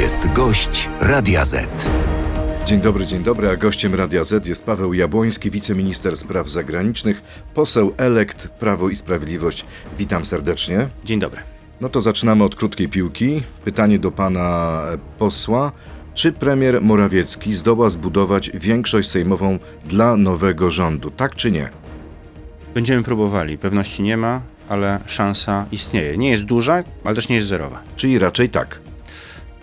jest gość Radia Z. Dzień dobry, dzień dobry, a gościem Radia Z jest Paweł Jabłoński, wiceminister spraw zagranicznych, poseł elekt Prawo i Sprawiedliwość. Witam serdecznie. Dzień dobry. No to zaczynamy od krótkiej piłki. Pytanie do pana posła. Czy premier Morawiecki zdoła zbudować większość sejmową dla nowego rządu? Tak czy nie? Będziemy próbowali. Pewności nie ma, ale szansa istnieje. Nie jest duża, ale też nie jest zerowa. Czyli raczej tak.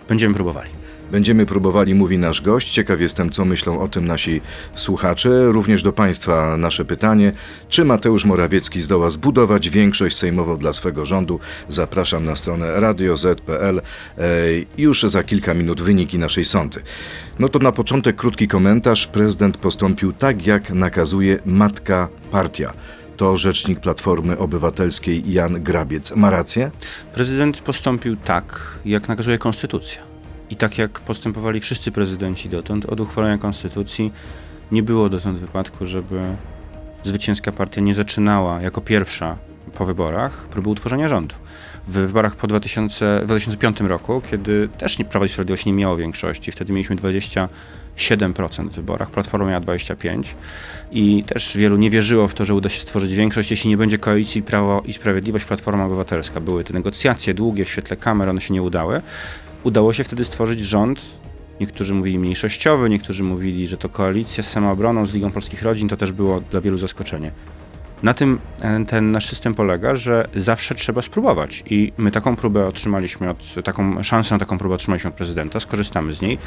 Będziemy próbowali. Będziemy próbowali, mówi nasz gość. Ciekaw jestem, co myślą o tym nasi słuchacze. Również do Państwa nasze pytanie. Czy Mateusz Morawiecki zdoła zbudować większość sejmową dla swego rządu? Zapraszam na stronę radioz.pl. E, Już za kilka minut wyniki naszej sądy. No to na początek krótki komentarz. Prezydent postąpił tak, jak nakazuje matka partia. To rzecznik Platformy Obywatelskiej Jan Grabiec. Ma rację? Prezydent postąpił tak, jak nakazuje konstytucja. I tak jak postępowali wszyscy prezydenci dotąd, od uchwalenia konstytucji nie było dotąd wypadku, żeby zwycięska partia nie zaczynała jako pierwsza po wyborach próby utworzenia rządu. W wyborach po 2000, w 2005 roku, kiedy też Prawo i Sprawiedliwość nie miało większości, wtedy mieliśmy 27% w wyborach, Platforma miała 25% i też wielu nie wierzyło w to, że uda się stworzyć większość, jeśli nie będzie koalicji Prawo i Sprawiedliwość, Platforma Obywatelska. Były te negocjacje długie w świetle kamer, one się nie udały. Udało się wtedy stworzyć rząd, Niektórzy mówili mniejszościowy, niektórzy mówili, że to koalicja z samoobroną, z Ligą Polskich Rodzin, to też było dla wielu zaskoczenie. Na tym e, ten nasz system polega, że zawsze trzeba spróbować i my taką próbę otrzymaliśmy, od, taką szansę na taką próbę otrzymaliśmy od prezydenta, skorzystamy z niej.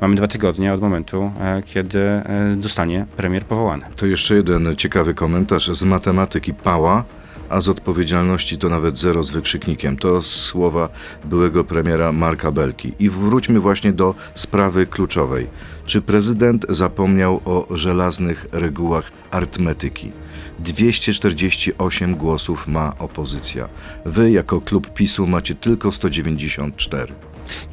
Mamy dwa tygodnie od momentu, e, kiedy e, zostanie premier powołany. To jeszcze jeden ciekawy komentarz z matematyki Pała, a z odpowiedzialności to nawet zero z wykrzyknikiem. To słowa byłego premiera Marka Belki. I wróćmy właśnie do sprawy kluczowej. Czy prezydent zapomniał o żelaznych regułach arytmetyki? 248 głosów ma opozycja. Wy jako klub PiSu macie tylko 194.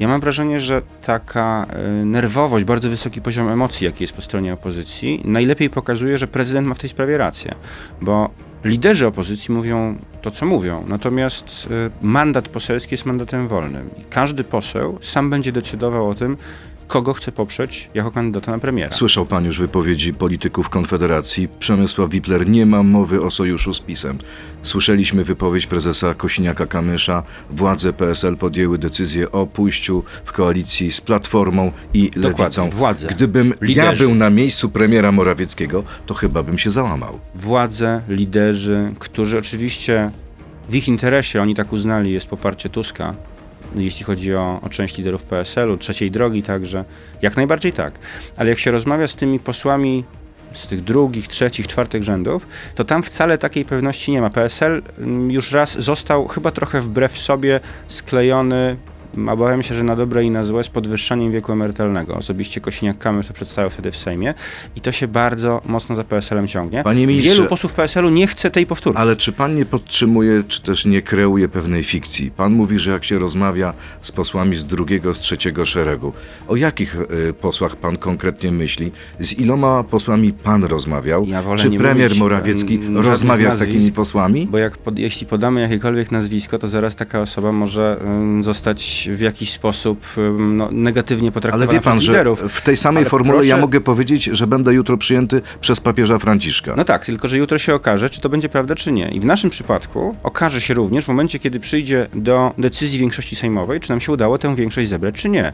Ja mam wrażenie, że taka e, nerwowość, bardzo wysoki poziom emocji, jaki jest po stronie opozycji, najlepiej pokazuje, że prezydent ma w tej sprawie rację, bo liderzy opozycji mówią to, co mówią, natomiast e, mandat poselski jest mandatem wolnym i każdy poseł sam będzie decydował o tym, kogo chce poprzeć jako kandydata na premiera. Słyszał pan już wypowiedzi polityków Konfederacji. Przemysław Wipler nie ma mowy o sojuszu z PiSem. Słyszeliśmy wypowiedź prezesa Kosiniaka-Kamysza. Władze PSL podjęły decyzję o pójściu w koalicji z Platformą i Dokładnie, Lewicą. władze, Gdybym ja liderzy. był na miejscu premiera Morawieckiego, to chyba bym się załamał. władze, liderzy, którzy oczywiście w ich interesie, oni tak uznali, jest poparcie Tuska, jeśli chodzi o, o część liderów PSL-u, trzeciej drogi także, jak najbardziej tak. Ale jak się rozmawia z tymi posłami z tych drugich, trzecich, czwartych rzędów, to tam wcale takiej pewności nie ma. PSL mm, już raz został chyba trochę wbrew sobie sklejony Obawiam się, że na dobre i na złe z podwyższaniem wieku emerytalnego. Osobiście Kosiniak-Kamysz to przedstawiał wtedy w Sejmie i to się bardzo mocno za PSL-em ciągnie. Panie ministrze- Wielu posłów PSL-u nie chce tej powtórki. Ale czy pan nie podtrzymuje, czy też nie kreuje pewnej fikcji? Pan mówi, że jak się rozmawia z posłami z drugiego, z trzeciego szeregu, o jakich y, posłach pan konkretnie myśli? Z iloma posłami pan rozmawiał? Ja czy premier mówić, Morawiecki żadnych rozmawia z takimi posłami? Bo jak pod, jeśli podamy jakiekolwiek nazwisko, to zaraz taka osoba może ym, zostać w jakiś sposób no, negatywnie Ale potraktowana wie pan, że w tej samej Ale formule ja proszę- mogę powiedzieć, że będę jutro przyjęty przez papieża Franciszka. No tak, tylko że jutro się okaże, czy to będzie prawda, czy nie. I w naszym przypadku okaże się również w momencie, kiedy przyjdzie do decyzji większości sejmowej, czy nam się udało tę większość zebrać, czy nie.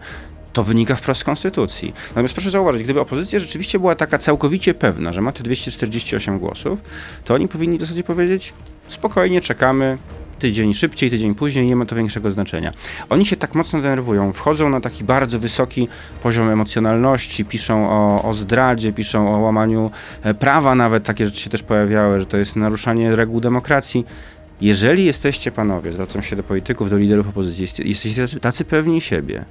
To wynika wprost z konstytucji. Natomiast proszę zauważyć, gdyby opozycja rzeczywiście była taka całkowicie pewna, że ma te 248 głosów, to oni powinni w zasadzie powiedzieć spokojnie, czekamy, tydzień szybciej, tydzień później, nie ma to większego znaczenia. Oni się tak mocno denerwują, wchodzą na taki bardzo wysoki poziom emocjonalności, piszą o, o zdradzie, piszą o łamaniu e, prawa, nawet takie rzeczy się też pojawiały, że to jest naruszanie reguł demokracji. Jeżeli jesteście panowie, zwracam się do polityków, do liderów opozycji, jest- jesteście tacy, pewni siebie,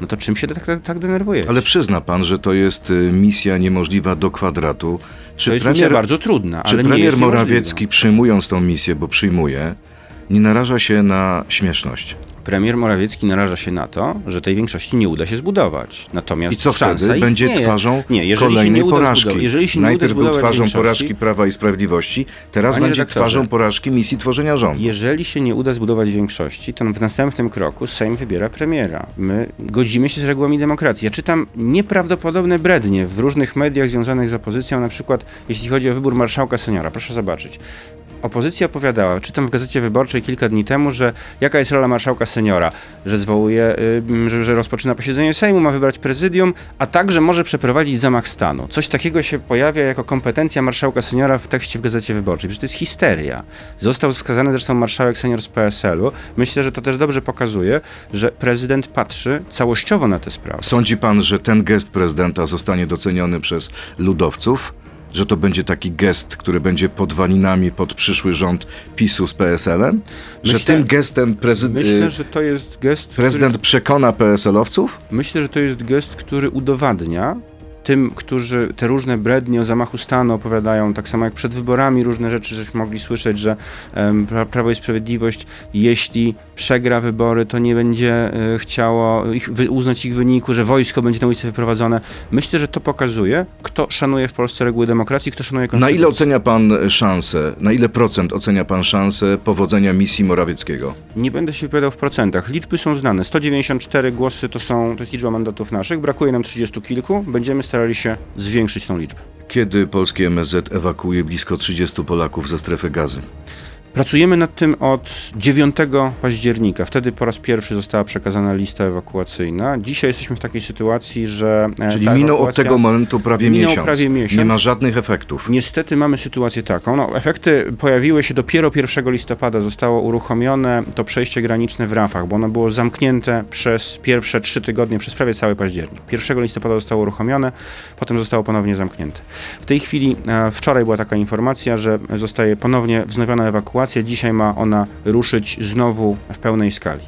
no to czym się tak, tak, tak denerwujecie? Ale przyzna pan, że to jest y, misja niemożliwa do kwadratu. Czy to jest misja bardzo trudna, Czy ale premier Morawiecki, niemożliwa. przyjmując tą misję, bo przyjmuje, nie naraża się na śmieszność. Premier Morawiecki naraża się na to, że tej większości nie uda się zbudować. Natomiast I co szansa wtedy? Będzie istnieje. nie, nie, jeżeli kolejnej się nie porażki. Zbudować, jeżeli się nie Najpierw uda był twarzą porażki Prawa i Sprawiedliwości, teraz Panie będzie twarzą porażki misji tworzenia rządu. Jeżeli się nie uda zbudować większości, to w następnym kroku Sejm wybiera premiera. My godzimy się z regułami demokracji. Ja czytam nieprawdopodobne brednie w różnych mediach związanych z opozycją, na przykład jeśli chodzi o wybór marszałka seniora. Proszę zobaczyć. Opozycja opowiadała, czytam w Gazecie Wyborczej kilka dni temu, że jaka jest rola marszałka seniora, że zwołuje, y, że, że rozpoczyna posiedzenie Sejmu, ma wybrać prezydium, a także może przeprowadzić zamach stanu. Coś takiego się pojawia jako kompetencja marszałka seniora w tekście w Gazecie Wyborczej. Przecież to jest histeria. Został wskazany zresztą marszałek senior z PSL-u. Myślę, że to też dobrze pokazuje, że prezydent patrzy całościowo na tę sprawę. Sądzi pan, że ten gest prezydenta zostanie doceniony przez ludowców? Że to będzie taki gest, który będzie podwalinami pod przyszły rząd PiSu z PSL-em? Że Myślę- tym gestem prezydent, Myślę, że to jest gest. prezydent przekona PSL-owców? Myślę, że to jest gest, który udowadnia tym, którzy te różne brednie o zamachu stanu opowiadają, tak samo jak przed wyborami różne rzeczy, żeśmy mogli słyszeć, że Prawo i Sprawiedliwość, jeśli przegra wybory, to nie będzie e, chciało ich, uznać ich wyniku, że wojsko będzie na ulicy wyprowadzone. Myślę, że to pokazuje, kto szanuje w Polsce reguły demokracji, kto szanuje Na konstytucję. ile ocenia pan szansę, na ile procent ocenia pan szansę powodzenia misji Morawieckiego? Nie będę się wypowiadał w procentach. Liczby są znane. 194 głosy to, są, to jest liczba mandatów naszych. Brakuje nam 30 kilku. Będziemy starali się zwiększyć tą liczbę. Kiedy polskie MSZ ewakuuje blisko 30 Polaków ze strefy gazy? Pracujemy nad tym od 9 października. Wtedy po raz pierwszy została przekazana lista ewakuacyjna. Dzisiaj jesteśmy w takiej sytuacji, że. e, Czyli minął od tego momentu prawie miesiąc. prawie miesiąc. Nie ma żadnych efektów. Niestety mamy sytuację taką. No, efekty pojawiły się dopiero 1 listopada. Zostało uruchomione to przejście graniczne w Rafach, bo ono było zamknięte przez pierwsze trzy tygodnie, przez prawie cały październik. 1 listopada zostało uruchomione, potem zostało ponownie zamknięte. W tej chwili, e, wczoraj była taka informacja, że zostaje ponownie wznowiona ewakuacja. Dzisiaj ma ona ruszyć znowu w pełnej skali.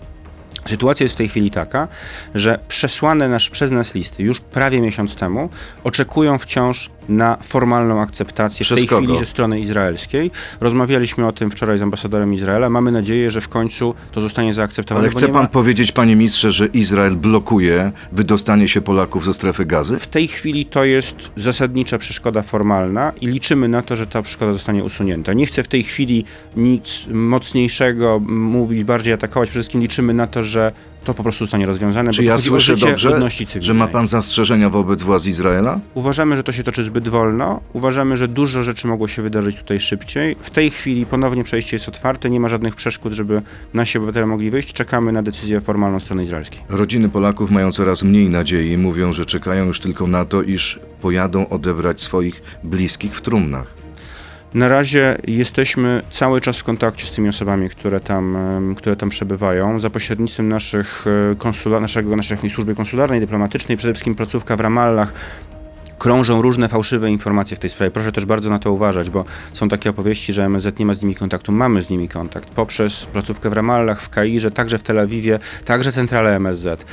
Sytuacja jest w tej chwili taka, że przesłane nasz, przez nas listy już prawie miesiąc temu oczekują wciąż na formalną akceptację Przez w tej kogo? chwili ze strony izraelskiej. Rozmawialiśmy o tym wczoraj z ambasadorem Izraela. Mamy nadzieję, że w końcu to zostanie zaakceptowane. Ale chce pan ma... powiedzieć, panie ministrze, że Izrael blokuje wydostanie się Polaków ze strefy gazy? W tej chwili to jest zasadnicza przeszkoda formalna i liczymy na to, że ta przeszkoda zostanie usunięta. Nie chcę w tej chwili nic mocniejszego mówić, bardziej atakować. Przede wszystkim liczymy na to, że to po prostu zostanie rozwiązane. Czy ja słyszę dobrze, że ma pan zastrzeżenia wobec władz Izraela? Uważamy, że to się toczy zbyt wolno. Uważamy, że dużo rzeczy mogło się wydarzyć tutaj szybciej. W tej chwili ponownie przejście jest otwarte, nie ma żadnych przeszkód, żeby nasi obywatele mogli wyjść. Czekamy na decyzję formalną strony izraelskiej. Rodziny Polaków mają coraz mniej nadziei i mówią, że czekają już tylko na to, iż pojadą odebrać swoich bliskich w trumnach. Na razie jesteśmy cały czas w kontakcie z tymi osobami, które tam, które tam przebywają. Za pośrednictwem naszych e, konsula, naszego, naszej służby konsularnej, dyplomatycznej, przede wszystkim placówka w Ramallach. Krążą różne fałszywe informacje w tej sprawie. Proszę też bardzo na to uważać, bo są takie opowieści, że MSZ nie ma z nimi kontaktu. Mamy z nimi kontakt poprzez placówkę w Ramallach, w Kairze, także w Tel Awiwie, także centralę MSZ.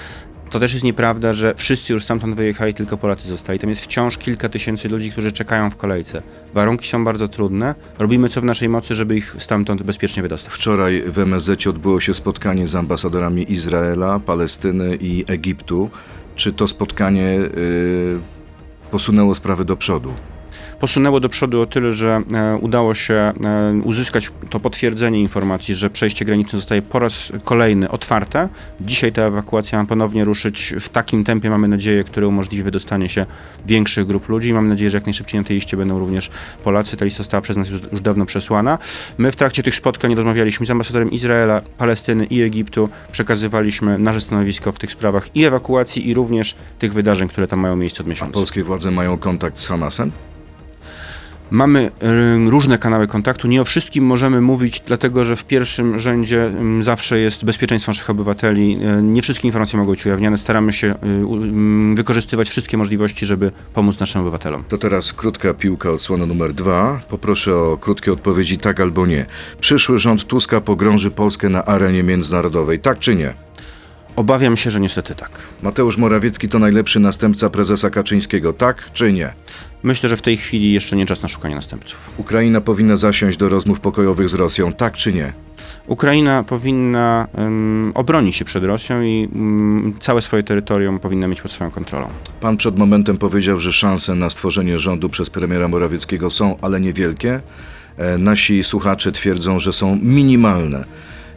To też jest nieprawda, że wszyscy już stamtąd wyjechali, tylko Polacy zostali. Tam jest wciąż kilka tysięcy ludzi, którzy czekają w kolejce. Warunki są bardzo trudne. Robimy co w naszej mocy, żeby ich stamtąd bezpiecznie wydostać. Wczoraj w MSZ odbyło się spotkanie z ambasadorami Izraela, Palestyny i Egiptu. Czy to spotkanie y, posunęło sprawy do przodu? Posunęło do przodu o tyle, że e, udało się e, uzyskać to potwierdzenie informacji, że przejście graniczne zostaje po raz kolejny otwarte. Dzisiaj ta ewakuacja ma ponownie ruszyć w takim tempie, mamy nadzieję, które umożliwi wydostanie się większych grup ludzi. Mam nadzieję, że jak najszybciej na tej liście będą również Polacy. Ta lista została przez nas już, już dawno przesłana. My w trakcie tych spotkań rozmawialiśmy z ambasadorem Izraela, Palestyny i Egiptu. Przekazywaliśmy nasze stanowisko w tych sprawach i ewakuacji, i również tych wydarzeń, które tam mają miejsce od A miesiąca. polskie władze mają kontakt z Hamasem? Mamy y, różne kanały kontaktu. Nie o wszystkim możemy mówić, dlatego że w pierwszym rzędzie ym, zawsze jest bezpieczeństwo naszych obywateli. Y, Nie wszystkie informacje mogą być ujawniane. Staramy się y, ym, wykorzystywać wszystkie możliwości, żeby pomóc naszym obywatelom. To teraz krótka piłka odsłona numer dwa. Poproszę o krótkie odpowiedzi tak albo nie. Przyszły rząd Tuska pogrąży Polskę na arenie międzynarodowej, tak czy nie? Obawiam się, że niestety tak. Mateusz Morawiecki to najlepszy następca prezesa Kaczyńskiego, tak czy nie? Myślę, że w tej chwili jeszcze nie czas na szukanie następców. Ukraina powinna zasiąść do rozmów pokojowych z Rosją, tak czy nie? Ukraina powinna um, obronić się przed Rosją i um, całe swoje terytorium powinna mieć pod swoją kontrolą. Pan przed momentem powiedział, że szanse na stworzenie rządu przez premiera Morawieckiego są, ale niewielkie. E, nasi słuchacze twierdzą, że są minimalne.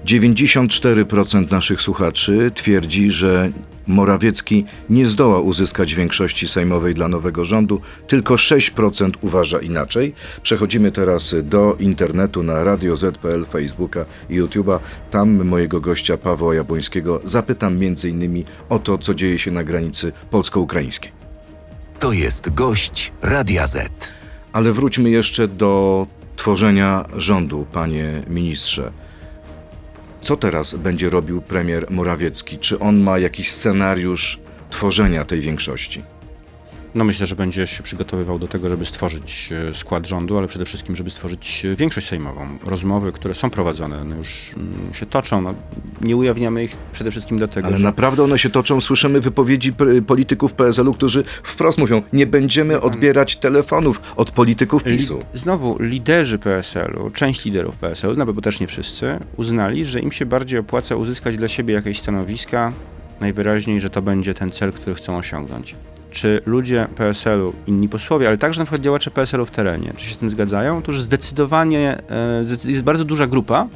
94% naszych słuchaczy twierdzi, że Morawiecki nie zdoła uzyskać większości sejmowej dla nowego rządu, tylko 6% uważa inaczej. Przechodzimy teraz do internetu na Radio Z.pl, Facebooka i YouTube'a. Tam mojego gościa Pawła Jabłońskiego zapytam m.in. o to, co dzieje się na granicy polsko-ukraińskiej. To jest gość Radia Z. Ale wróćmy jeszcze do tworzenia rządu, panie ministrze. Co teraz będzie robił premier Morawiecki? Czy on ma jakiś scenariusz tworzenia tej większości? No myślę, że będzie się przygotowywał do tego, żeby stworzyć e, skład rządu, ale przede wszystkim, żeby stworzyć e, większość sejmową. Rozmowy, które są prowadzone, one już mm, się toczą. No, nie ujawniamy ich przede wszystkim dlatego, Ale że... naprawdę one się toczą. Słyszymy wypowiedzi polityków PSL-u, którzy wprost mówią, nie będziemy odbierać telefonów od polityków PiSu. Li- znowu, liderzy PSL-u, część liderów PSL-u, nawet bo też nie wszyscy, uznali, że im się bardziej opłaca uzyskać dla siebie jakieś stanowiska, najwyraźniej, że to będzie ten cel, który chcą osiągnąć. Czy ludzie PSL-u, inni posłowie, ale także na przykład działacze PSL-u w terenie, czy się z tym zgadzają? To już zdecydowanie e, jest bardzo duża grupa,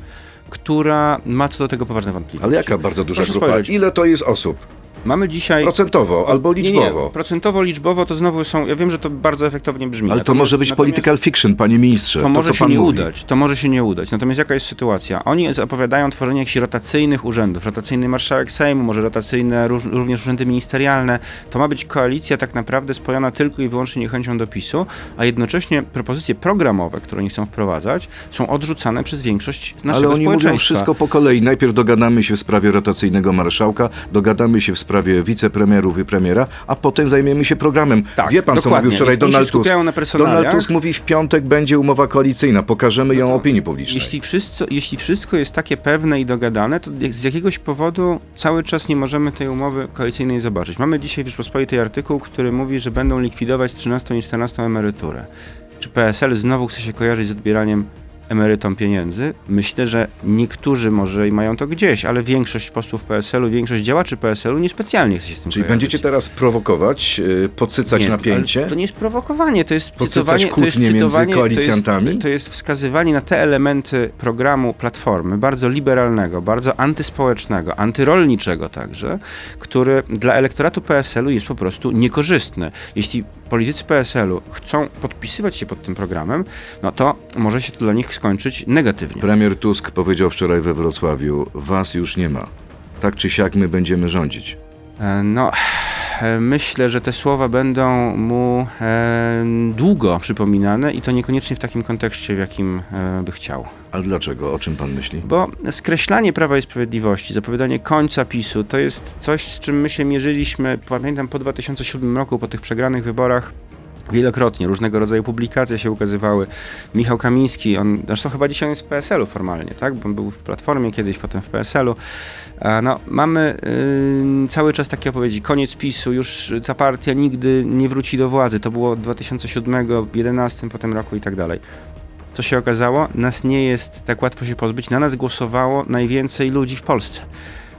która ma co do tego poważne wątpliwości. Ale jaka bardzo duża Proszę grupa? spojrzeć. Ile to jest osób? Mamy dzisiaj... Procentowo albo Nie, liczbowo? Nie, procentowo, liczbowo to znowu są. Ja wiem, że to bardzo efektownie brzmi. Ale to może być political fiction, panie ministrze. To, może co się pan nie mówi. udać. To może się nie udać. Natomiast jaka jest sytuacja? Oni zapowiadają tworzenie jakichś rotacyjnych urzędów. Rotacyjny marszałek Sejmu, może rotacyjne również urzędy ministerialne. To ma być koalicja tak naprawdę spojona tylko i wyłącznie niechęcią do PiSu, a jednocześnie propozycje programowe, które oni chcą wprowadzać, są odrzucane przez większość naszego Ale oni społeczeństwa. mówią wszystko po kolei. Najpierw dogadamy się w sprawie rotacyjnego marszałka, dogadamy się w sprawie wicepremierów i premiera, a potem zajmiemy się programem. Tak, Wie pan, co dokładnie. mówił wczoraj Jeśli Donald Tusk? Donald Tusk mówi, w piątek będzie umowa koalicyjna, pokażemy ją opinii publicznej. Jeśli wszystko, jeśli wszystko jest takie pewne i dogadane, to z jakiegoś powodu cały czas nie możemy tej umowy koalicyjnej zobaczyć. Mamy dzisiaj w Rzeczpospolitej artykuł, który mówi, że będą likwidować 13 i 14 emeryturę. Czy PSL znowu chce się kojarzyć z odbieraniem emerytom pieniędzy? Myślę, że niektórzy może i mają to gdzieś, ale większość posłów PSL-u, większość działaczy PSL-u niespecjalnie chce się z tym Czyli kojarzyć. będziecie teraz prowokować, yy, podsycać Nie, napięcie? To nie jest prowokowanie, to jest Podsycać cytowanie, to jest cytowanie, koalicjantami? To jest, to jest wskazywanie na te elementy programu Platformy, bardzo liberalnego, bardzo antyspołecznego, antyrolniczego także, który dla elektoratu PSL-u jest po prostu niekorzystny. Jeśli politycy PSL-u chcą podpisywać się pod tym programem, no to może się to dla nich skończyć negatywnie. Premier Tusk powiedział wczoraj we Wrocławiu, was już nie ma. Tak czy siak my będziemy rządzić. E, No, e, myślę, że te słowa będą mu e, długo przypominane i to niekoniecznie w takim kontekście, w jakim e, by chciał. Ale dlaczego? O czym pan myśli? Bo skreślanie Prawa i Sprawiedliwości, zapowiadanie końca PiSu, to jest coś, z czym my się mierzyliśmy, pamiętam, po 2007 roku, po tych przegranych wyborach. Wielokrotnie różnego rodzaju publikacje się ukazywały. Michał Kamiński, on zresztą chyba dzisiaj jest w PSL-u formalnie, tak? Bo on był w Platformie kiedyś, potem w PSL-u. No, mamy yy, cały czas takie opowiedzi, koniec PiSu, już ta partia nigdy nie wróci do władzy. To było 2007, 2011, potem roku i tak dalej. Co się okazało? Nas nie jest tak łatwo się pozbyć. Na nas głosowało najwięcej ludzi w Polsce.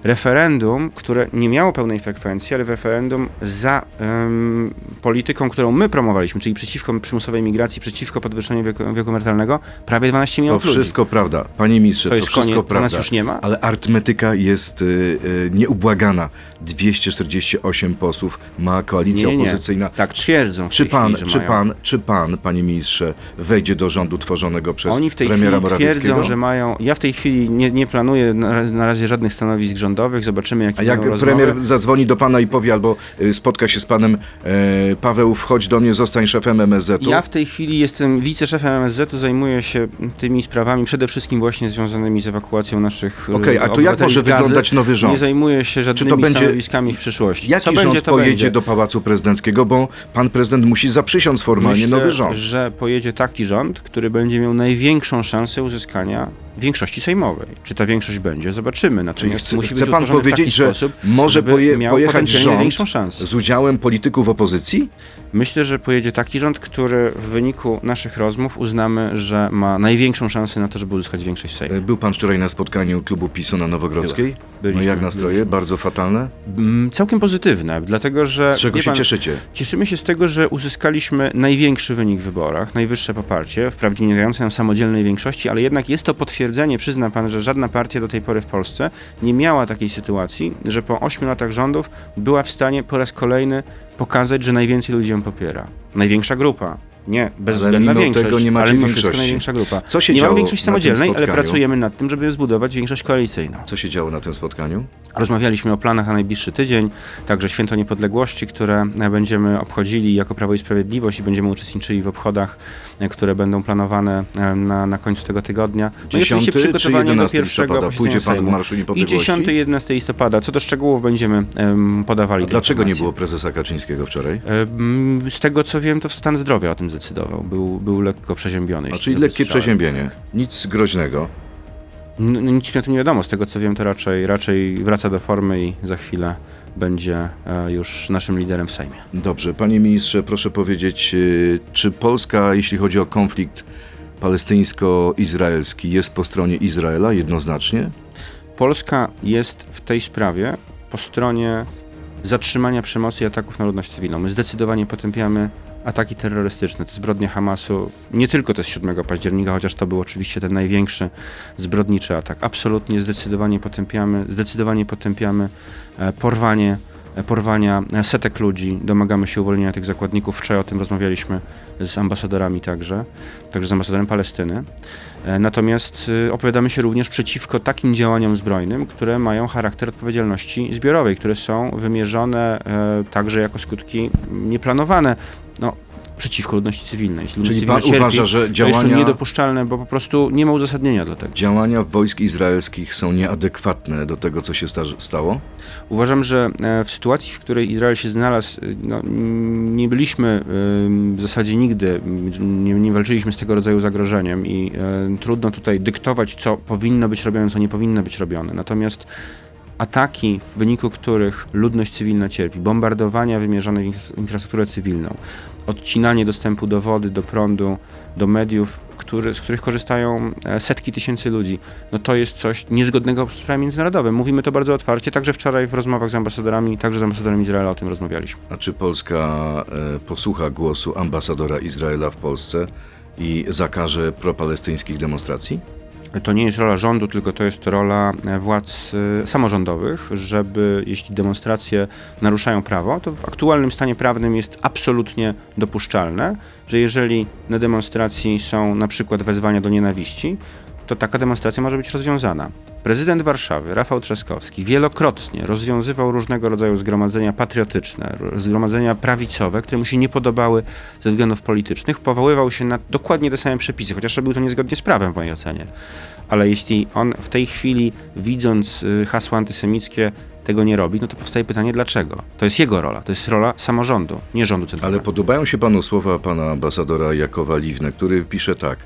Referendum, które nie miało pełnej frekwencji, ale referendum za em, polityką, którą my promowaliśmy, czyli przeciwko przymusowej migracji, przeciwko podwyższeniu wieku, wieku emerytalnego, prawie 12 To milionów ludzi. wszystko prawda. Panie ministrze, To to, wszystko koniec, to prawda. nas już nie ma? Ale arytmetyka jest y, y, nieubłagana. 248 posłów ma koalicja Nie, nie, nie. opozycyjna. Tak twierdzą. Czy pan, chwili, czy mają. pan, czy pan, panie ministrze, wejdzie do rządu tworzonego przez Oni w tej premiera chwili twierdzą, że mają. Ja w tej chwili nie, nie planuję na, na razie żadnych stanowisk rządowych. Zobaczymy, jakie A jak będą premier rozmowy. zadzwoni do pana i powie, albo y, spotka się z panem, e, Paweł, wchodź do mnie, zostań szefem MSZ-u. Ja w tej chwili jestem wiceszefem MSZ-u, zajmuję się tymi sprawami, przede wszystkim właśnie związanymi z ewakuacją naszych e, Okej, a to jak może wyglądać nowy rząd? Nie zajmuję się żadnymi będzie- stanowiskami w przyszłości. Jaki Co rząd będzie, to pojedzie będzie. do Pałacu Prezydenckiego, bo pan prezydent musi zaprzysiąc formalnie Myślę, nowy rząd. że pojedzie taki rząd, który będzie miał największą szansę uzyskania większości sejmowej. Czy ta większość będzie? Zobaczymy. Natomiast chce, musi chce pan powiedzieć, że sposób, może poje, pojechać rząd z udziałem polityków opozycji? Myślę, że pojedzie taki rząd, który w wyniku naszych rozmów uznamy, że ma największą szansę na to, żeby uzyskać większość. E, Był pan wczoraj na spotkaniu klubu PiSu na Nowogrodzkiej? Byliśmy, no jak nastroje? byliśmy. Bardzo fatalne? Mm, Całkiem pozytywne, dlatego że... Z czego się pan, cieszycie? Cieszymy się z tego, że uzyskaliśmy największy wynik w wyborach, najwyższe poparcie, wprawdzie nie dające nam samodzielnej większości, ale jednak jest to potwierdzenie, przyzna pan, że żadna partia do tej pory w Polsce nie miała takiej sytuacji, że po ośmiu latach rządów była w stanie po raz kolejny pokazać, że najwięcej ludzi ją popiera. Największa grupa. Nie bezwzględna większość, tego nie macie ale mimo wszystko największa grupa. Co się nie działo mamy większości samodzielnej, ale pracujemy nad tym, żeby zbudować większość koalicyjną. Co się działo na tym spotkaniu? Rozmawialiśmy o planach na najbliższy tydzień, także Święto Niepodległości, które będziemy obchodzili jako Prawo i Sprawiedliwość i będziemy uczestniczyli w obchodach, które będą planowane na, na końcu tego tygodnia. No i 10 oczywiście czy przygotowanie do 11 pierwszego Pójdzie pan Sejmu. Marszu I Niepodległości? 10 i 11 listopada. Co do szczegółów będziemy em, podawali dlaczego nie było prezesa Kaczyńskiego wczoraj? Z tego co wiem, to stan zdrowia o tym zdecydował. Był, był lekko przeziębiony. A czyli lekkie przeziębienie. Nic groźnego. N- Nic mi o tym nie wiadomo. Z tego co wiem, to raczej, raczej wraca do formy i za chwilę będzie e, już naszym liderem w Sejmie. Dobrze, panie ministrze, proszę powiedzieć, y, czy Polska, jeśli chodzi o konflikt palestyńsko-izraelski, jest po stronie Izraela jednoznacznie? Polska jest w tej sprawie po stronie zatrzymania przemocy i ataków na ludność cywilną. My zdecydowanie potępiamy ataki terrorystyczne, te zbrodnie Hamasu, nie tylko te z 7 października, chociaż to był oczywiście ten największy zbrodniczy atak. Absolutnie, zdecydowanie potępiamy, zdecydowanie potępiamy e, porwanie, porwania setek ludzi, domagamy się uwolnienia tych zakładników. Wczoraj o tym rozmawialiśmy z ambasadorami także, także z ambasadorem Palestyny. E, Natomiast y, opowiadamy się również przeciwko takim działaniom zbrojnym, które mają charakter odpowiedzialności zbiorowej, które są wymierzone e, także jako skutki nieplanowane. No, przeciwko ludności cywilnej. Jeśli Czyli pan cywilna uważa, że To jest działania, to niedopuszczalne, bo po prostu nie ma uzasadnienia dla tego. działania wojsk izraelskich są nieadekwatne do tego, co się sta- stało? Uważam, że e, w sytuacji, w której Izrael się znalazł, y, no, nie byliśmy y, w zasadzie nigdy, nie, nie walczyliśmy z tego rodzaju zagrożeniem i e, trudno tutaj dyktować, co powinno być robione, co nie powinno być robione. Natomiast ataki, w wyniku których ludność cywilna cierpi, bombardowania wymierzone w infra- infrastrukturę cywilną, odcinanie dostępu do wody, do prądu, do mediów, który, z których korzystają e, setki tysięcy ludzi, no to jest coś niezgodnego z prawem międzynarodowym. Mówimy to bardzo otwarcie, także wczoraj w rozmowach z ambasadorami, także z ambasadorem Izraela o tym rozmawialiśmy. A czy Polska e, posłucha głosu ambasadora Izraela w Polsce i zakaże propalestyńskich demonstracji? To nie jest rola rządu, tylko to jest rola e, władz e, samorządowych, żeby jeśli demonstracje naruszają prawo, to w aktualnym stanie prawnym jest absolutnie dopuszczalne, że jeżeli na demonstracji są na przykład wezwania do nienawiści, to taka demonstracja może być rozwiązana. Prezydent Warszawy, Rafał Trzaskowski, wielokrotnie rozwiązywał różnego rodzaju zgromadzenia patriotyczne, ro- zgromadzenia prawicowe, które mu się nie podobały ze względów politycznych, powoływał się na dokładnie te same przepisy, chociaż robił to niezgodnie z prawem w mojej ocenie. Ale jeśli on w tej chwili, widząc y, hasła antysemickie, tego nie robi, no to powstaje pytanie, dlaczego? To jest jego rola, to jest rola samorządu, nie rządu Ale centralnego. podobają się panu słowa pana ambasadora Jakowa Liwne, który pisze tak.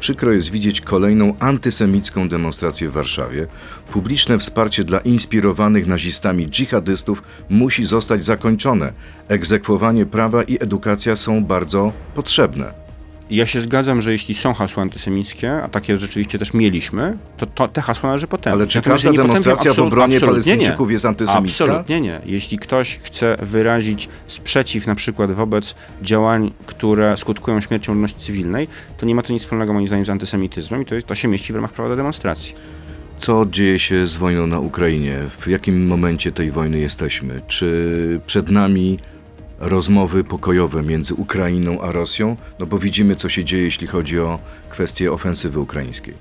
Przykro jest widzieć kolejną antysemicką demonstrację w Warszawie. Publiczne wsparcie dla inspirowanych nazistami dżihadystów musi zostać zakończone. Egzekwowanie prawa i edukacja są bardzo potrzebne. Ja się zgadzam, że jeśli są hasła antysemickie, a takie rzeczywiście też mieliśmy, to, to te hasła należy potępić. Ale czy Natomiast każda demonstracja w obronie nie. Palestyńczyków jest antysemicka? Absolutnie nie. Jeśli ktoś chce wyrazić sprzeciw na przykład wobec działań, które skutkują śmiercią ludności cywilnej, to nie ma to nic wspólnego moim zdaniem z antysemityzmem i to, jest, to się mieści w ramach prawa do demonstracji. Co dzieje się z wojną na Ukrainie? W jakim momencie tej wojny jesteśmy? Czy przed nami rozmowy pokojowe między Ukrainą a Rosją? No bo widzimy, co się dzieje, jeśli chodzi o kwestię ofensywy ukraińskiej.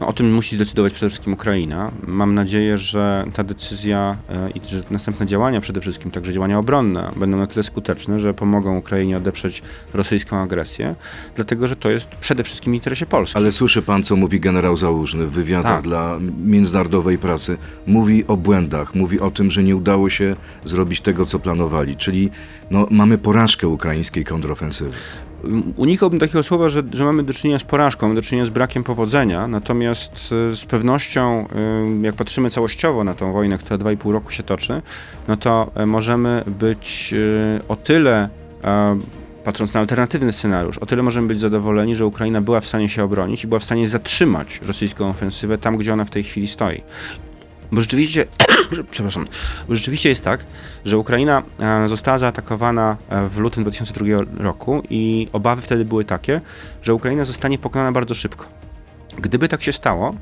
No, o tym musi zdecydować przede wszystkim Ukraina. Mam nadzieję, że ta decyzja e, i że następne działania, przede wszystkim także działania obronne, będą na tyle skuteczne, że pomogą Ukrainie odeprzeć rosyjską agresję, dlatego że to jest przede wszystkim w interesie Polski. Ale słyszy pan, co mówi generał Załużny w wywiadach Tak. dla międzynarodowej prasy. Mówi o błędach, mówi o tym, że nie udało się zrobić tego, co planowali. Czyli no, mamy porażkę ukraińskiej kontrofensywy. Unikałbym takiego słowa, że, że mamy do czynienia z porażką, mamy do czynienia z brakiem powodzenia, natomiast e, z pewnością, jak patrzymy całościowo na tą wojnę, która 2,5 roku się toczy, no to możemy być o tyle patrząc na alternatywny scenariusz, o tyle możemy być zadowoleni, że Ukraina była w stanie się obronić i była w stanie zatrzymać rosyjską ofensywę tam, gdzie ona w tej chwili stoi. Bo rzeczywiście, przepraszam, bo rzeczywiście jest tak, że Ukraina e, została zaatakowana e, w lutym 2002 roku i obawy wtedy były takie, że Ukraina zostanie pokonana bardzo szybko. Gdyby tak się stało,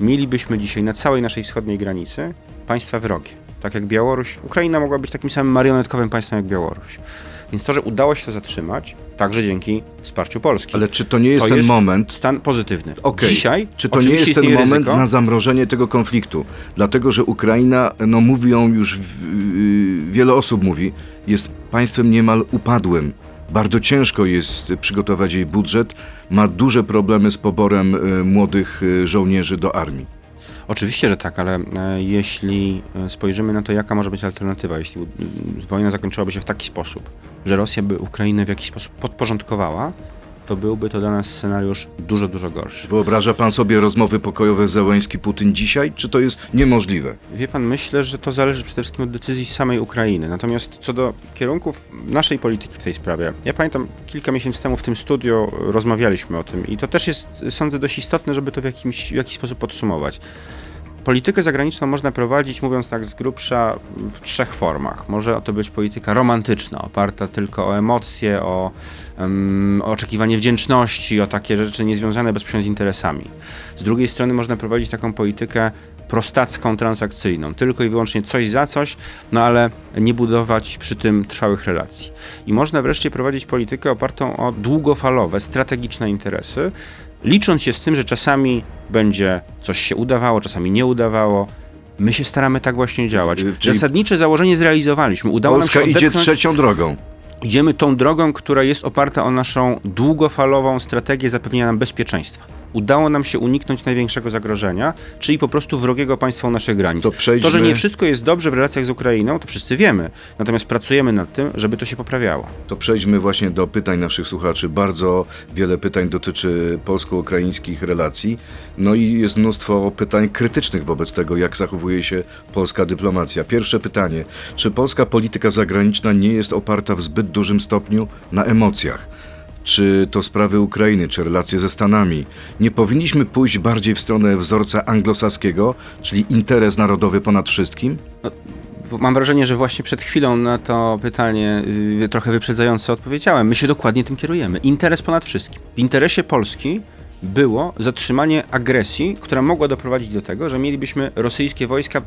mielibyśmy dzisiaj na całej naszej wschodniej granicy państwa wrogie, tak jak Białoruś. Ukraina mogła być takim samym marionetkowym państwem jak Białoruś. Więc to, że udało się to zatrzymać, także dzięki wsparciu Polski. Ale czy to nie jest to ten jest moment? Stan pozytywny. Okay. Dzisiaj. Czy to nie jest ten moment ryzyko? na zamrożenie tego konfliktu? Dlatego, że Ukraina, no mówią już, wiele osób mówi, jest państwem niemal upadłym. Bardzo ciężko jest przygotować jej budżet, ma duże problemy z poborem e, młodych e, żołnierzy do armii. Oczywiście, że tak, ale e, jeśli e, spojrzymy na to, jaka może być alternatywa, jeśli wojna zakończyłaby się w taki sposób, że Rosja by Ukrainę w jakiś sposób podporządkowała, to byłby to dla nas scenariusz dużo, dużo gorszy. Wyobraża pan sobie rozmowy pokojowe Zełęński-Putin dzisiaj, czy to jest niemożliwe? Wie pan, myślę, że to zależy przede wszystkim od decyzji samej Ukrainy. Natomiast co do kierunków naszej polityki w tej sprawie, ja pamiętam kilka miesięcy temu w tym studio rozmawialiśmy o tym i to też jest, sądzę, dość istotne, żeby to w, jakimś, w jakiś sposób podsumować. Politykę zagraniczną można prowadzić, mówiąc tak z grubsza, w trzech formach. Może to być polityka romantyczna, oparta tylko o emocje, o, um, o oczekiwanie wdzięczności, o takie rzeczy niezwiązane bezpośrednio z interesami. Z drugiej strony można prowadzić taką politykę prostacką, transakcyjną, tylko i wyłącznie coś za coś, no ale nie budować przy tym trwałych relacji. I można wreszcie prowadzić politykę opartą o długofalowe, strategiczne interesy, licząc się z tym, że czasami będzie coś się udawało, czasami nie udawało. My się staramy tak właśnie działać. Y, czyli Zasadnicze założenie zrealizowaliśmy. Udało Polska nam się idzie trzecią drogą. Idziemy tą drogą, która jest oparta o naszą długofalową strategię zapewnienia nam bezpieczeństwa udało nam się uniknąć największego zagrożenia, czyli po prostu wrogiego państwa u naszych granic. To, przejdźmy... to, że nie wszystko jest dobrze w relacjach z Ukrainą, to wszyscy wiemy. Natomiast pracujemy nad tym, żeby to się poprawiało. To przejdźmy właśnie do pytań naszych słuchaczy. Bardzo wiele pytań dotyczy polsko-ukraińskich relacji. No i jest mnóstwo pytań krytycznych wobec tego, jak zachowuje się polska dyplomacja. Pierwsze pytanie. Czy polska polityka zagraniczna nie jest oparta w zbyt dużym stopniu na emocjach? Czy to sprawy Ukrainy, czy relacje ze Stanami. Nie powinniśmy pójść bardziej w stronę wzorca anglosaskiego, czyli interes narodowy ponad wszystkim? No, mam wrażenie, że właśnie przed chwilą na to pytanie yy, trochę wyprzedzająco odpowiedziałem. My się dokładnie tym kierujemy. Interes ponad wszystkim. W interesie Polski było zatrzymanie agresji, która mogła doprowadzić do tego, że mielibyśmy rosyjskie wojska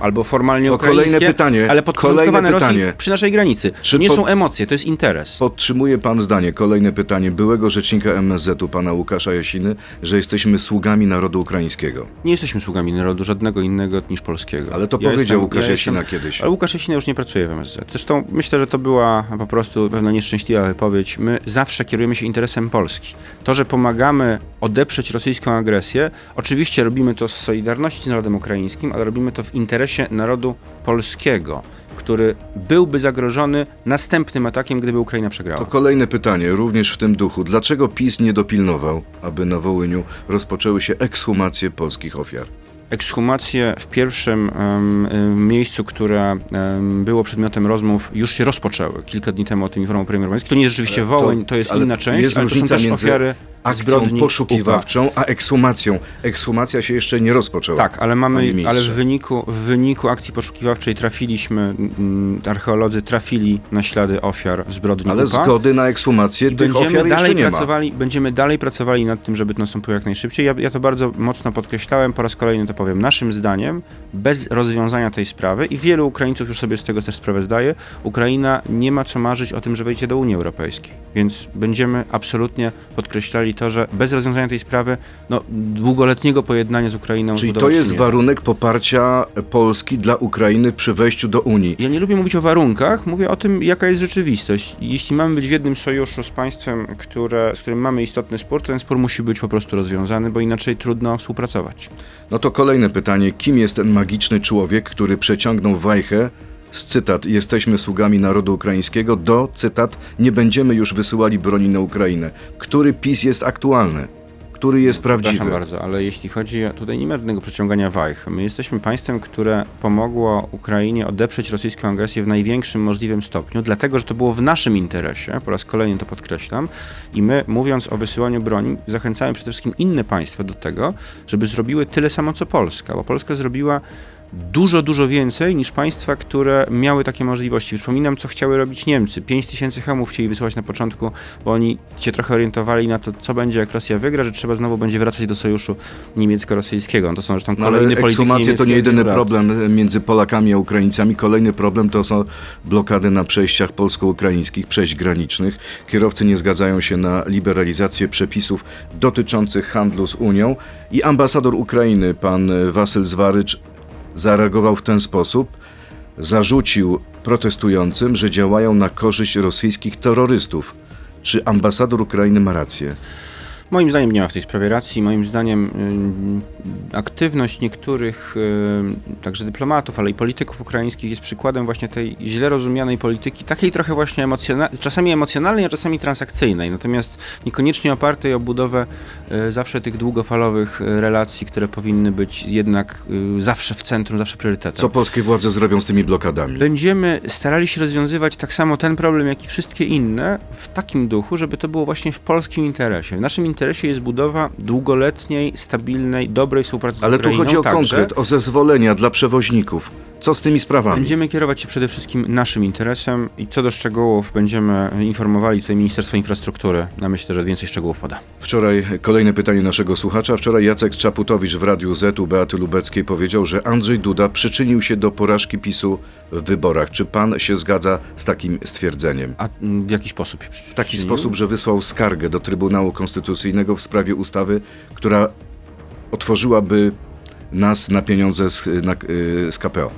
albo formalnie to ukraińskie, kolejne pytanie, ale podporządkowane Rosji pytanie. przy naszej granicy. Czy nie pod... są emocje, to jest interes. Podtrzymuje pan zdanie, kolejne pytanie byłego rzecznika MSZ-u, pana Łukasza Jasiny, że jesteśmy sługami narodu ukraińskiego. Nie jesteśmy sługami narodu żadnego innego niż polskiego. Ale to ja powiedział jestem, Łukasz ja Jasina jestem, kiedyś. Ale Łukasz Jasina już nie pracuje w MSZ. Zresztą myślę, że to była po prostu pewna nieszczęśliwa wypowiedź. My zawsze kierujemy się interesem Polski. To, że pomagamy odeprzeć rosyjską agresję, oczywiście robimy to z solidarności z narodem ukraińskim, ale robimy to w interesie interesie narodu polskiego, który byłby zagrożony następnym atakiem, gdyby Ukraina przegrała. To kolejne pytanie, również w tym duchu. Dlaczego PiS nie dopilnował, aby na Wołyniu rozpoczęły się ekshumacje polskich ofiar? Ekshumacje w pierwszym um, miejscu, które um, było przedmiotem rozmów, już się rozpoczęły. Kilka dni temu o tym informował premier Morawiecki. To nie jest rzeczywiście Wołyń, to, jest inna część, jest ale to są też między... ofiary akcją poszukiwawczą, a ekshumacją. Ekshumacja się jeszcze nie rozpoczęła. Tak, ale mamy, ale w wyniku, w wyniku akcji poszukiwawczej trafiliśmy, mm, archeolodzy trafili na ślady ofiar zbrodni Ale UPA. zgody na ekshumację I tych będziemy ofiar dalej pracowali, Będziemy dalej pracowali nad tym, żeby to nastąpiło jak najszybciej. Ja, ja to bardzo mocno podkreślałem, po raz kolejny to powiem. Naszym zdaniem, bez rozwiązania tej sprawy, i wielu Ukraińców już sobie z tego też sprawę zdaje, Ukraina nie ma co marzyć o tym, że wejdzie do Unii Europejskiej. Więc będziemy absolutnie podkreślali to, że bez rozwiązania tej sprawy no, długoletniego pojednania z Ukrainą... Czyli to jest warunek poparcia Polski dla Ukrainy przy wejściu do Unii. Ja nie lubię mówić o warunkach, mówię o tym, jaka jest rzeczywistość. Jeśli mamy być w jednym sojuszu z państwem, które, z którym mamy istotny spór, to ten spór musi być po prostu rozwiązany, bo inaczej trudno współpracować. No to kolejne pytanie. Kim jest ten magiczny człowiek, który przeciągnął wajchę z cytat Jesteśmy sługami narodu ukraińskiego do cytat Nie będziemy już wysyłali broni na Ukrainę. Który PiS jest aktualny? Który jest prawdziwy? Przepraszam bardzo, ale jeśli chodzi, tutaj nie ma żadnego przeciągania wajch. My jesteśmy państwem, które pomogło Ukrainie odeprzeć rosyjską agresję w największym możliwym stopniu, dlatego że to było w naszym interesie, po raz kolejny to podkreślam, i my mówiąc o wysyłaniu broni, zachęcamy przede wszystkim inne państwa do tego, żeby zrobiły tyle samo co Polska, bo Polska zrobiła dużo, dużo więcej niż państwa, które miały takie możliwości. Przypominam, co chciały robić Niemcy. 5 tysięcy hamów chcieli wysłać na początku, bo oni się trochę orientowali na to, co będzie, jak Rosja wygra, że trzeba znowu będzie wracać do sojuszu niemiecko-rosyjskiego. No to są zresztą No, kolejne ale polityki ekshumacje to nie jedyny problem między Polakami a Ukraińcami. Kolejny problem to są blokady na przejściach polsko-ukraińskich, przejść granicznych. Kierowcy nie zgadzają się na liberalizację przepisów dotyczących handlu z Unią i ambasador Ukrainy, pan Wasyl Zwarycz, zareagował w ten sposób. Zarzucił protestującym, że działają na korzyść rosyjskich terrorystów. Czy ambasador Ukrainy ma rację? Moim zdaniem nie ma w tej sprawie racji. Moim zdaniem y, aktywność niektórych y, także dyplomatów, ale i polityków ukraińskich jest przykładem właśnie tej źle rozumianej polityki, takiej trochę właśnie emocjonalnej, czasami emocjonalnej, a czasami transakcyjnej, natomiast niekoniecznie opartej o budowę y, zawsze tych długofalowych relacji, które powinny być jednak zawsze w centrum, zawsze priorytetem. Co polskie władze zrobią z tymi blokadami? Będziemy starali się rozwiązywać tak samo ten problem, jak i wszystkie inne w takim duchu, żeby to było właśnie w polskim interesie. W naszym interesie jest budowa długoletniej, stabilnej, dobrej współpracy z Ale tu Ukrainą. chodzi o także konkret, o zezwolenia dla przewoźników. Co z tymi sprawami? Będziemy kierować się przede wszystkim naszym interesem i co do szczegółów będziemy informowali tutaj Ministerstwo Infrastruktury. Ja myślę, że więcej szczegółów poda. Wczoraj kolejne pytanie naszego słuchacza. Wczoraj Jacek Czaputowicz w Radiu Z u Beaty Lubeckiej powiedział, że Andrzej Duda przyczynił się do porażki PiSu w wyborach. Czy pan się zgadza z takim stwierdzeniem? A w jaki sposób W taki sposób, że wysłał skargę do Trybunału Konstytucyjnego w sprawie ustawy, która otworzyłaby nas na pieniądze z, na, y, z KPO.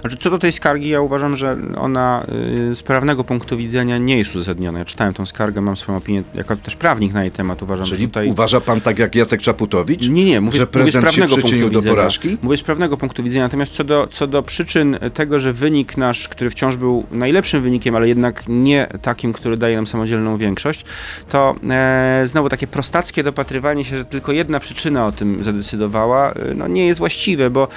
Znaczy, co do tej skargi, ja uważam, że ona y, z prawnego punktu widzenia nie jest uzasadniona. Ja czytałem tą skargę, mam swoją opinię, jako też prawnik na jej temat uważam, Czyli że tutaj... uważa pan tak jak Jacek Czaputowicz? Nie, nie, mówię, że prezydent mówię z prawnego punktu do widzenia. porażki? Mówię z prawnego punktu widzenia, natomiast co do, co do przyczyn tego, że wynik nasz, który wciąż był najlepszym wynikiem, ale jednak nie takim, który daje nam samodzielną większość, to e, znowu takie prostackie dopatrywanie się, że tylko jedna przyczyna o tym zadecydowała, e, no nie jest właściwe, bo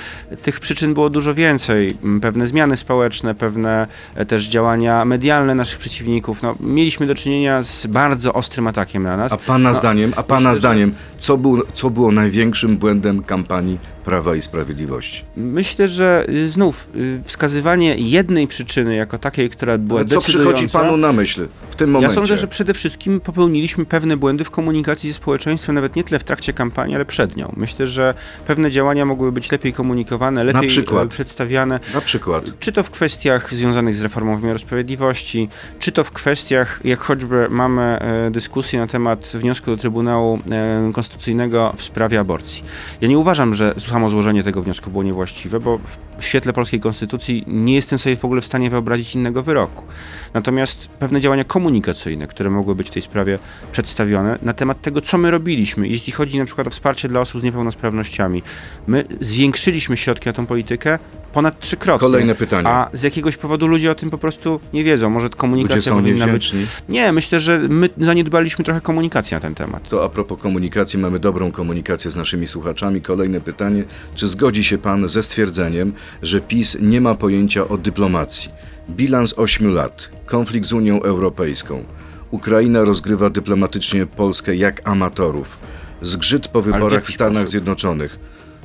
tych przyczyn było dużo więcej. Pewne zmiany społeczne, pewne e, też działania medialne naszych przeciwników. No, mieliśmy do czynienia z bardzo ostrym atakiem na nas. A pana No, zdaniem, a pana myślę, zdaniem, co, był, co było największym błędem kampanii Prawa i Sprawiedliwości? Myślę, że y, znów y, wskazywanie jednej przyczyny jako takiej, która była Ale co decydująca, przychodzi panu na myśl w tym ja momencie? sądzę, że przede wszystkim popełniliśmy pewne błędy w komunikacji ze społeczeństwem, nawet nie tyle w trakcie kampanii, ale przed nią. Myślę, że pewne działania mogły być lepiej komunikowane, lepiej przykład? e, przedstawiane. Na przykład. Czy to w kwestiach związanych z reformą wymiaru sprawiedliwości, czy to w kwestiach, jak choćby mamy e, dyskusję na temat wniosku do Trybunału e, Konstytucyjnego w sprawie aborcji. Ja nie uważam, że samo złożenie tego wniosku było niewłaściwe, bo w świetle polskiej konstytucji nie jestem sobie w ogóle w stanie wyobrazić innego wyroku. Natomiast pewne działania komunikacyjne, które mogły być w tej sprawie przedstawione na temat tego, co my robiliśmy, jeśli chodzi na przykład o wsparcie dla osób z niepełnosprawnościami. My zwiększyliśmy środki na tą politykę ponad trzykrotnie. Kolejne pytanie. A z jakiegoś powodu ludzie o tym po prostu nie wiedzą. Może Ludzie komunikacja są powinna być. Nie, myślę, że my zaniedbaliśmy trochę komunikacji na ten temat. To a propos komunikacji, mamy dobrą komunikację z naszymi słuchaczami. Kolejne pytanie. Czy zgodzi się pan ze stwierdzeniem, że PiS nie ma pojęcia o dyplomacji? Bilans 8 lat. Konflikt z Unią Europejską. Ukraina rozgrywa dyplomatycznie Polskę jak amatorów. Zgrzyt po wyborach jaki w Stanach sposób? Zjednoczonych.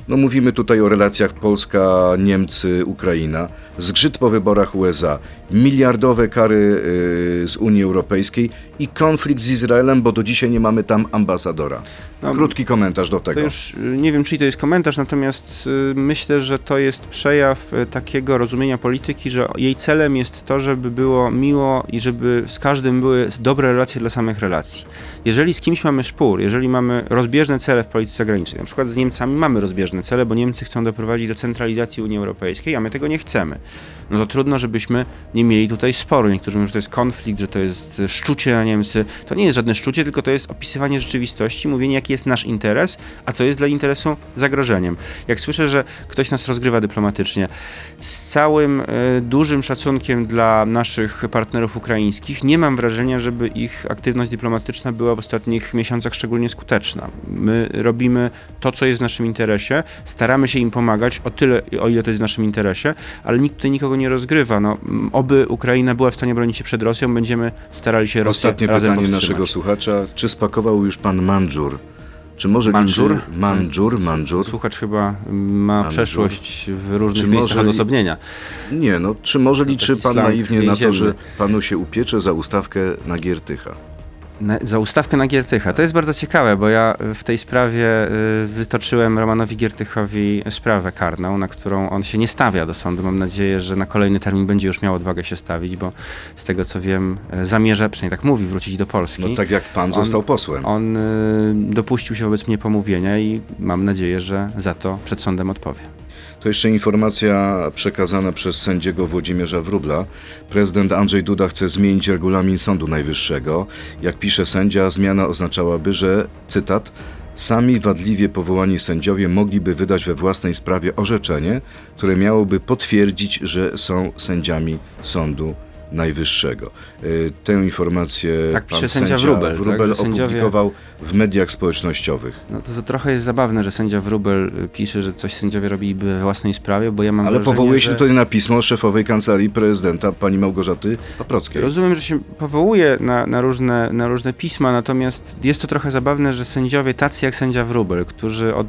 No mówimy tutaj o relacjach Polska, Niemcy, Ukraina. Zgrzyt po wyborach USA. Miliardowe kary y, z Unii Europejskiej i konflikt z Izraelem, bo do dzisiaj nie mamy tam ambasadora. No, Krótki komentarz do To tego. już y, nie wiem, czy to jest komentarz, natomiast y, myślę, że to jest przejaw y, takiego rozumienia polityki, że jej celem jest to, żeby było miło i żeby z każdym były dobre relacje dla samych relacji. Jeżeli z kimś mamy spór, jeżeli mamy rozbieżne cele w polityce zagranicznej, na przykład z Niemcami mamy rozbieżne cele, bo Niemcy chcą doprowadzić do centralizacji Unii Europejskiej, a my tego nie chcemy. No to trudno, żebyśmy nie mieli tutaj sporu. Niektórzy mówią, że to jest konflikt, że to jest szczucie na Niemcy. To nie jest żadne szczucie, tylko to jest opisywanie rzeczywistości, mówienie, jaki jest nasz interes, a co jest dla interesu zagrożeniem. Jak słyszę, że ktoś nas rozgrywa dyplomatycznie, z całym y, dużym szacunkiem dla naszych partnerów ukraińskich, nie mam wrażenia, żeby ich aktywność dyplomatyczna była w ostatnich miesiącach szczególnie skuteczna. My robimy to, co jest w naszym interesie, staramy się im pomagać o tyle, o ile to jest w naszym interesie, ale nikt tutaj nikogo nie rozgrywa. No, oby Ukraina była w stanie bronić się przed Rosją, będziemy starali się Rosję Ostatnie razem pytanie naszego słuchacza. Czy spakował już pan mandżur? Czy może Mandżur? liczy... Mandżur, mandżur. Słuchacz chyba ma przeszłość w różnych Czy miejscach może odosobnienia. Nie, no, czy może liczy pan naiwnie na to, że panu się upiecze za ustawkę na Giertycha? Na, za ustawkę na Giertycha. To jest bardzo ciekawe, bo ja w tej sprawie y, wytoczyłem Romanowi Giertychowi sprawę karną, na którą on się nie stawia do sądu. Mam nadzieję, że na kolejny termin będzie już miał odwagę się stawić, bo z tego co wiem, y, zamierza, przynajmniej tak mówi, wrócić do Polski. No tak jak pan On- został posłem. On y, dopuścił się wobec mnie pomówienia i mam nadzieję, że za to przed sądem odpowie. To jeszcze informacja przekazana przez sędziego Włodzimierza Wróbla. Prezydent Andrzej Duda chce zmienić regulamin Sądu Najwyższego. Jak pisze sędzia, zmiana oznaczałaby, że, cytat, sami wadliwie powołani sędziowie mogliby wydać we własnej sprawie orzeczenie, które miałoby potwierdzić, że są sędziami Sądu Najwyższego. Y, Tę informację Tak pan pisze sędzia Wróbel, tak, że sędziowie- opublikował w mediach społecznościowych. No to, to trochę jest zabawne, że sędzia Wróbel y, pisze, że coś sędziowie robiliby we własnej sprawie, bo ja mam Ale wrażenie, powołuje że... się tutaj na pismo szefowej kancelarii prezydenta pani Małgorzaty Paprockiej. Rozumiem, że się powołuje na, na, różne, na różne pisma, natomiast jest to trochę zabawne, że sędziowie tacy jak sędzia Wróbel, którzy od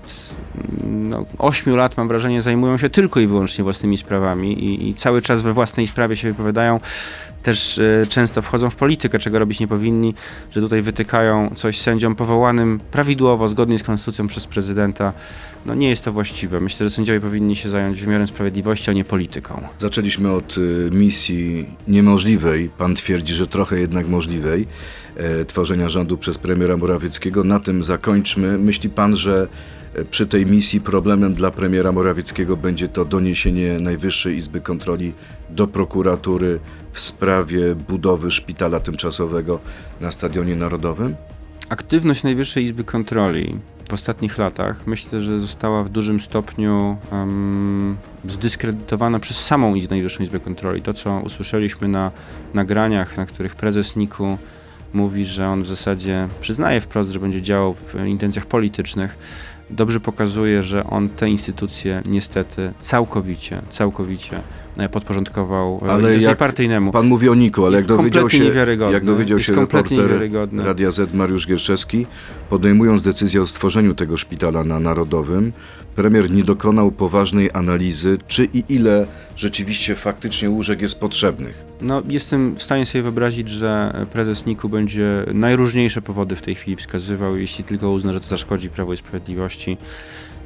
mm, no, 8 lat, mam wrażenie, zajmują się tylko i wyłącznie własnymi sprawami i, i cały czas we własnej sprawie się wypowiadają, też e, często wchodzą w politykę, czego robić nie powinni, że tutaj wytykają coś sędziom powołanym prawidłowo, zgodnie z konstytucją przez prezydenta. No nie jest to właściwe. Myślę, że sędziowie powinni się zająć wymiarem sprawiedliwości, a nie polityką. Zaczęliśmy od y, misji niemożliwej, pan twierdzi, że trochę jednak możliwej, e, tworzenia rządu przez premiera Morawieckiego. Na tym zakończmy. Myśli pan, że e, przy tej misji problemem dla premiera Morawieckiego będzie to doniesienie Najwyższej Izby Kontroli do prokuratury w sprawie budowy szpitala tymczasowego na Stadionie Narodowym? Aktywność Najwyższej Izby Kontroli w ostatnich latach myślę, że została w dużym stopniu um, zdyskredytowana przez samą Najwyższą Izbę Kontroli. To, co usłyszeliśmy na nagraniach, na których prezes NIK-u mówi, że on w zasadzie przyznaje wprost, że będzie działał w intencjach politycznych, dobrze pokazuje, że on te instytucje niestety całkowicie, całkowicie podporządkował Ale ale jak partyjnemu. Pan mówi o Niku, ale jak dowiedział się, jak dowiedział się reporter. Radia Z Mariusz Gierszewski, podejmując decyzję o stworzeniu tego szpitala na Narodowym, premier nie dokonał poważnej analizy, czy i ile rzeczywiście faktycznie łóżek jest potrzebnych. No, jestem w stanie sobie wyobrazić, że prezes NIK-u będzie najróżniejsze powody w tej chwili wskazywał, jeśli tylko uzna, że to zaszkodzi Prawo i Sprawiedliwości.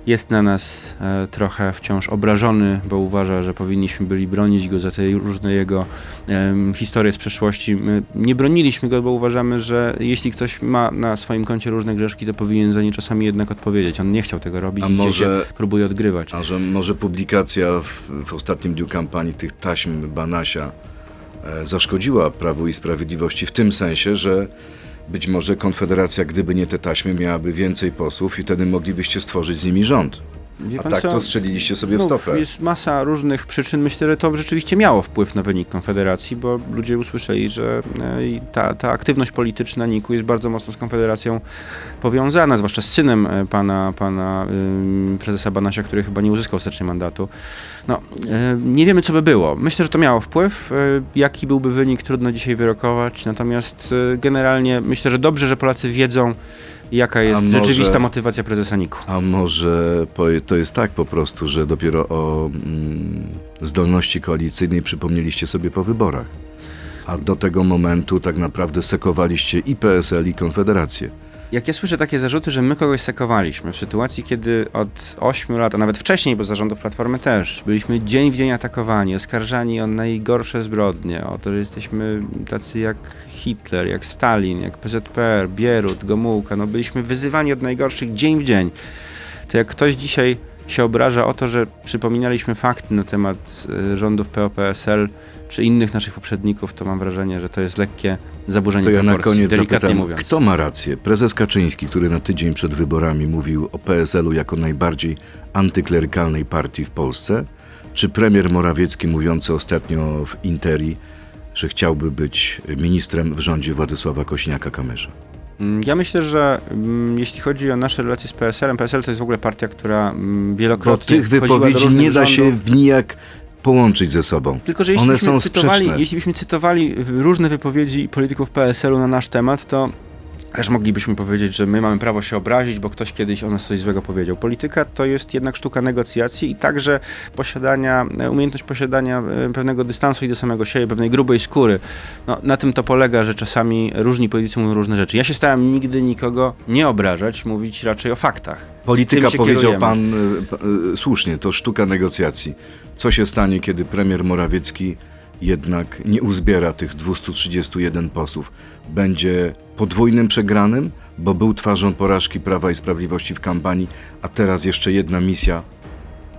Jest na nas e, trochę wciąż obrażony, bo uważa, że powinniśmy byli bronić go za te różne jego historie z przeszłości. My nie broniliśmy go, bo uważamy, że jeśli ktoś ma na swoim koncie różne grzeszki, to powinien za nie czasami jednak odpowiedzieć. On nie chciał tego robić A i może- może... próbuje odgrywać. A że może publikacja w, w ostatnim dniu kampanii tych taśm Banasia e, zaszkodziła Prawu i Sprawiedliwości w tym sensie, że być może Konfederacja, gdyby nie te taśmy, miałaby więcej posłów i wtedy moglibyście stworzyć z nimi rząd. Wie A tak co? to strzeliliście sobie w stopę. Jest masa różnych przyczyn. Myślę, że to rzeczywiście miało wpływ na wynik Konfederacji, bo ludzie usłyszeli, że e, ta, ta aktywność polityczna NIK-u jest bardzo mocno z Konfederacją powiązana, zwłaszcza z synem e, pana, pana prezesa Banasia, który chyba nie uzyskał ostatecznie mandatu. No, e, nie wiemy, co by było. Myślę, że to miało wpływ. Jaki byłby wynik, trudno dzisiaj wyrokować. Natomiast generalnie myślę, że dobrze, że Polacy wiedzą, jaka jest może- rzeczywista motywacja prezesa NIK-u. A może to jest tak po prostu, że dopiero o mm, zdolności koalicyjnej przypomnieliście sobie po wyborach? A do tego momentu tak naprawdę sekowaliście i PSL, i Konfederację. Jak ja słyszę takie zarzuty, że my kogoś sekowaliśmy w sytuacji, kiedy od 8 lat, a nawet wcześniej, bo zarządów Platformy też, byliśmy dzień w dzień atakowani, oskarżani o najgorsze zbrodnie, o to, że jesteśmy tacy jak Hitler, jak Stalin, jak PZPR, Bierut, Gomułka, no byliśmy wyzywani od najgorszych dzień w dzień. To jak ktoś dzisiaj się obraża o to, że przypominaliśmy fakty na temat y, rządów PO-PSL czy innych naszych poprzedników, to mam wrażenie, że to jest lekkie zaburzenie To ja na koniec delikatnie zapytam, mówiąc. kto ma rację? Prezes Kaczyński, który na tydzień przed wyborami mówił o PSL-u jako najbardziej antyklerykalnej partii w Polsce, czy premier Morawiecki mówiący ostatnio w Interi, że chciałby być ministrem w rządzie Władysława Kośniaka-Kamysza? Mm, Ja myślę, że mm, jeśli chodzi o nasze relacje z PSL-em, PSL to jest w ogóle partia, która mm, Bo wielokrotnie tych wchodziła do wypowiedzi różnych nie da się rządów. w nijak połączyć ze sobą. Tylko, że jeśli One byśmy są cytowali, sprzeczne. jeśli byśmy cytowali różne wypowiedzi polityków PSL-u na nasz temat, to też moglibyśmy powiedzieć, że my mamy prawo się obrazić, bo ktoś kiedyś o nas coś złego powiedział. Polityka to jest jednak sztuka negocjacji i także posiadania, e, umiejętność posiadania e, pewnego dystansu i do samego siebie, pewnej grubej skóry. No, na tym to polega, że czasami różni politycy mówią różne rzeczy. Ja się starałem nigdy nikogo nie obrażać, mówić raczej o faktach. Polityka, powiedział kierujemy. pan y, słusznie, to sztuka negocjacji. Co się stanie, kiedy premier Morawiecki jednak nie uzbiera tych 231 posłów? Będzie podwójnym przegranym, bo był twarzą porażki Prawa i Sprawiedliwości w kampanii, a teraz jeszcze jedna misja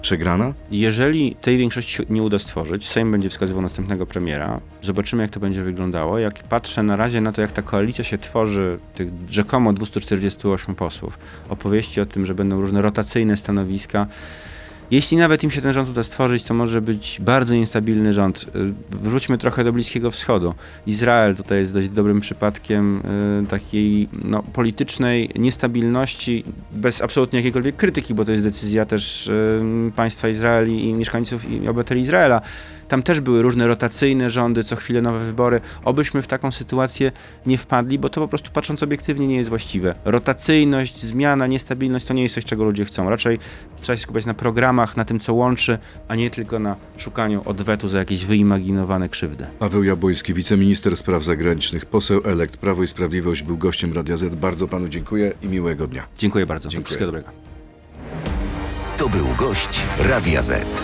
przegrana? Jeżeli tej większości nie uda stworzyć, Sejm będzie wskazywał następnego premiera. Zobaczymy, jak to będzie wyglądało. Jak patrzę na razie na to, jak ta koalicja się tworzy, tych rzekomo 248 posłów, opowieści o tym, że będą różne rotacyjne stanowiska. Jeśli nawet im się ten rząd uda stworzyć, to może być bardzo niestabilny rząd. Y, Wróćmy trochę do Bliskiego Wschodu. Izrael tutaj jest dość dobrym przypadkiem y, takiej no, politycznej niestabilności, bez absolutnie jakiejkolwiek krytyki, bo to jest decyzja też y, państwa Izrael i i mieszkańców i obywateli Izraela. Tam też były różne rotacyjne rządy, co chwilę nowe wybory. Obyśmy w taką sytuację nie wpadli, bo to po prostu patrząc obiektywnie nie jest właściwe. Rotacyjność, zmiana, niestabilność to nie jest coś, czego ludzie chcą. Raczej trzeba się skupiać na programach, na tym, co łączy, a nie tylko na szukaniu odwetu za jakieś wyimaginowane krzywdy. Paweł Jabłoński, wiceminister spraw zagranicznych, poseł elekt Prawo i Sprawiedliwość, był gościem Radia Z. Bardzo panu dziękuję i miłego dnia. Dziękuję bardzo. Dziękuję. Wszystkiego dobrego. To był gość Radia Z.